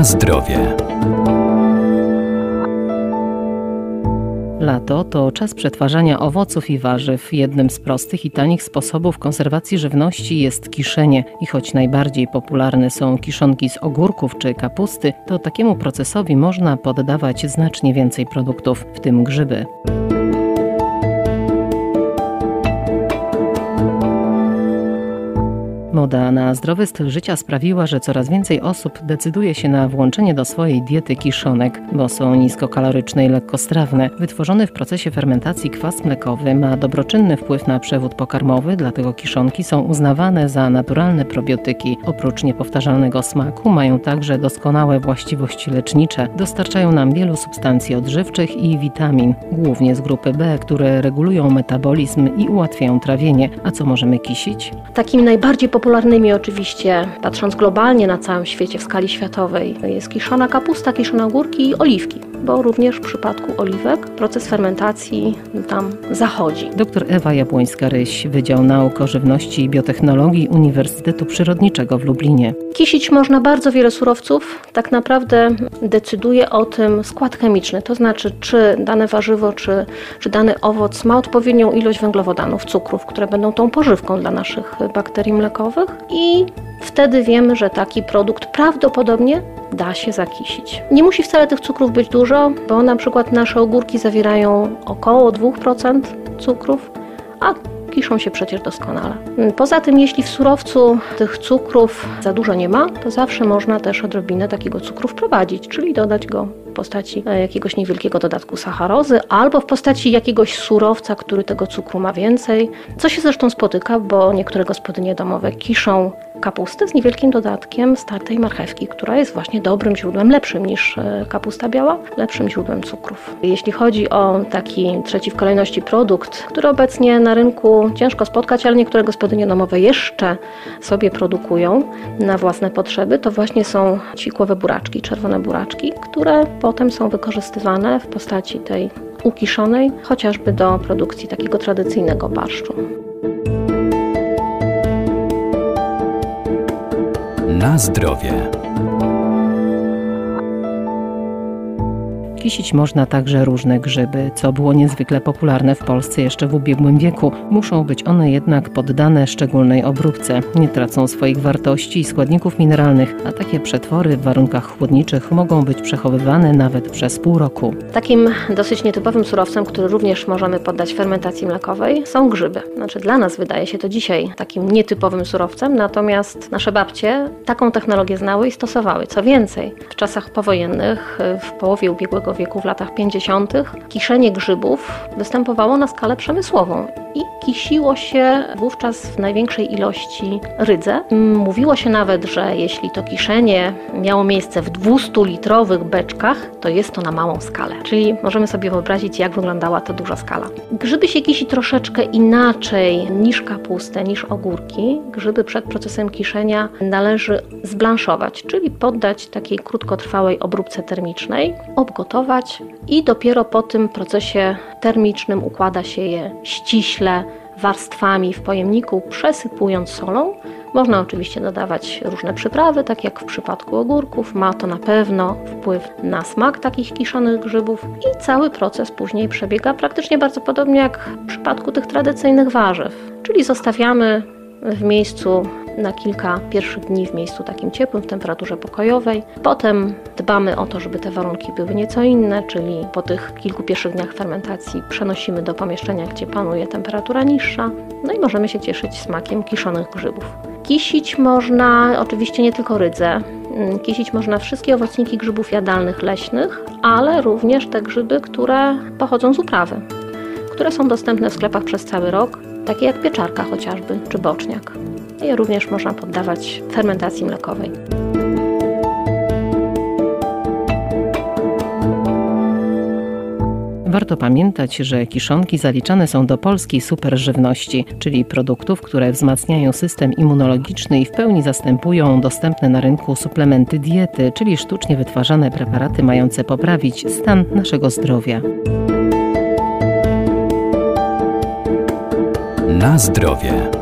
Na zdrowie. Lato to czas przetwarzania owoców i warzyw. Jednym z prostych i tanich sposobów konserwacji żywności jest kiszenie. I choć najbardziej popularne są kiszonki z ogórków czy kapusty, to takiemu procesowi można poddawać znacznie więcej produktów, w tym grzyby. Moda na zdrowy styl życia sprawiła, że coraz więcej osób decyduje się na włączenie do swojej diety kiszonek, bo są niskokaloryczne i lekkostrawne. Wytworzony w procesie fermentacji kwas mlekowy ma dobroczynny wpływ na przewód pokarmowy, dlatego kiszonki są uznawane za naturalne probiotyki. Oprócz niepowtarzalnego smaku mają także doskonałe właściwości lecznicze. Dostarczają nam wielu substancji odżywczych i witamin, głównie z grupy B, które regulują metabolizm i ułatwiają trawienie. A co możemy kisić? Takimi najbardziej popularnymi oczywiście, patrząc globalnie na całym świecie, w skali światowej, jest kiszona kapusta, kiszone ogórki i oliwki bo również w przypadku oliwek proces fermentacji tam zachodzi. Dr Ewa Jabłońska-Ryś, Wydział Nauk o Żywności i Biotechnologii Uniwersytetu Przyrodniczego w Lublinie. Kisić można bardzo wiele surowców. Tak naprawdę decyduje o tym skład chemiczny, to znaczy czy dane warzywo, czy, czy dany owoc ma odpowiednią ilość węglowodanów, cukrów, które będą tą pożywką dla naszych bakterii mlekowych i wtedy wiemy, że taki produkt prawdopodobnie da się zakisić. Nie musi wcale tych cukrów być dużo, bo na przykład nasze ogórki zawierają około 2% cukrów, a kiszą się przecież doskonale. Poza tym, jeśli w surowcu tych cukrów za dużo nie ma, to zawsze można też odrobinę takiego cukru wprowadzić, czyli dodać go w postaci e, jakiegoś niewielkiego dodatku sacharozy albo w postaci jakiegoś surowca, który tego cukru ma więcej, co się zresztą spotyka, bo niektóre gospodynie domowe kiszą kapustę z niewielkim dodatkiem startej marchewki, która jest właśnie dobrym źródłem, lepszym niż e, kapusta biała, lepszym źródłem cukrów. Jeśli chodzi o taki trzeci w kolejności produkt, który obecnie na rynku ciężko spotkać, ale niektóre gospodynie domowe jeszcze sobie produkują na własne potrzeby, to właśnie są cikłowe buraczki, czerwone buraczki, które potem są wykorzystywane w postaci tej ukiszonej, chociażby do produkcji takiego tradycyjnego barszczu. Na zdrowie. Kisić można także różne grzyby, co było niezwykle popularne w Polsce jeszcze w ubiegłym wieku. Muszą być one jednak poddane szczególnej obróbce. Nie tracą swoich wartości i składników mineralnych, a takie przetwory w warunkach chłodniczych mogą być przechowywane nawet przez pół roku. Takim dosyć nietypowym surowcem, który również możemy poddać fermentacji mlekowej, są grzyby. Znaczy dla nas wydaje się to dzisiaj takim nietypowym surowcem, natomiast nasze babcie taką technologię znały i stosowały. Co więcej, w czasach powojennych, w połowie ubiegłego wieku, w latach 50., kiszenie grzybów występowało na skalę przemysłową i kisiło się wówczas w największej ilości rydze. Mówiło się nawet, że jeśli to kiszenie miało miejsce w 200-litrowych beczkach, to jest to na małą skalę. Czyli możemy sobie wyobrazić, jak wyglądała ta duża skala. Grzyby się kisi troszeczkę inaczej niż kapustę, niż ogórki. Grzyby przed procesem kiszenia należy zblanszować, czyli poddać takiej krótkotrwałej obróbce termicznej, obgotować i dopiero po tym procesie termicznym układa się je ściśle warstwami w pojemniku, przesypując solą. Można oczywiście dodawać różne przyprawy, tak jak w przypadku ogórków. Ma to na pewno wpływ na smak takich kiszonych grzybów i cały proces później przebiega praktycznie bardzo podobnie jak w przypadku tych tradycyjnych warzyw. Czyli zostawiamy w miejscu na kilka pierwszych dni w miejscu takim ciepłym, w temperaturze pokojowej. Potem dbamy o to, żeby te warunki były nieco inne, czyli po tych kilku pierwszych dniach fermentacji przenosimy do pomieszczenia, gdzie panuje temperatura niższa. No i możemy się cieszyć smakiem kiszonych grzybów. Kisić można oczywiście nie tylko rydzę, mm, kisić można wszystkie owocniki grzybów jadalnych leśnych, ale również te grzyby, które pochodzą z uprawy, które są dostępne w sklepach przez cały rok, takie jak pieczarka chociażby, czy boczniak. Je również można poddawać fermentacji mlekowej. Warto pamiętać, że kiszonki zaliczane są do polskiej superżywności, czyli produktów, które wzmacniają system immunologiczny i w pełni zastępują dostępne na rynku suplementy diety, czyli sztucznie wytwarzane preparaty mające poprawić stan naszego zdrowia. Na zdrowie.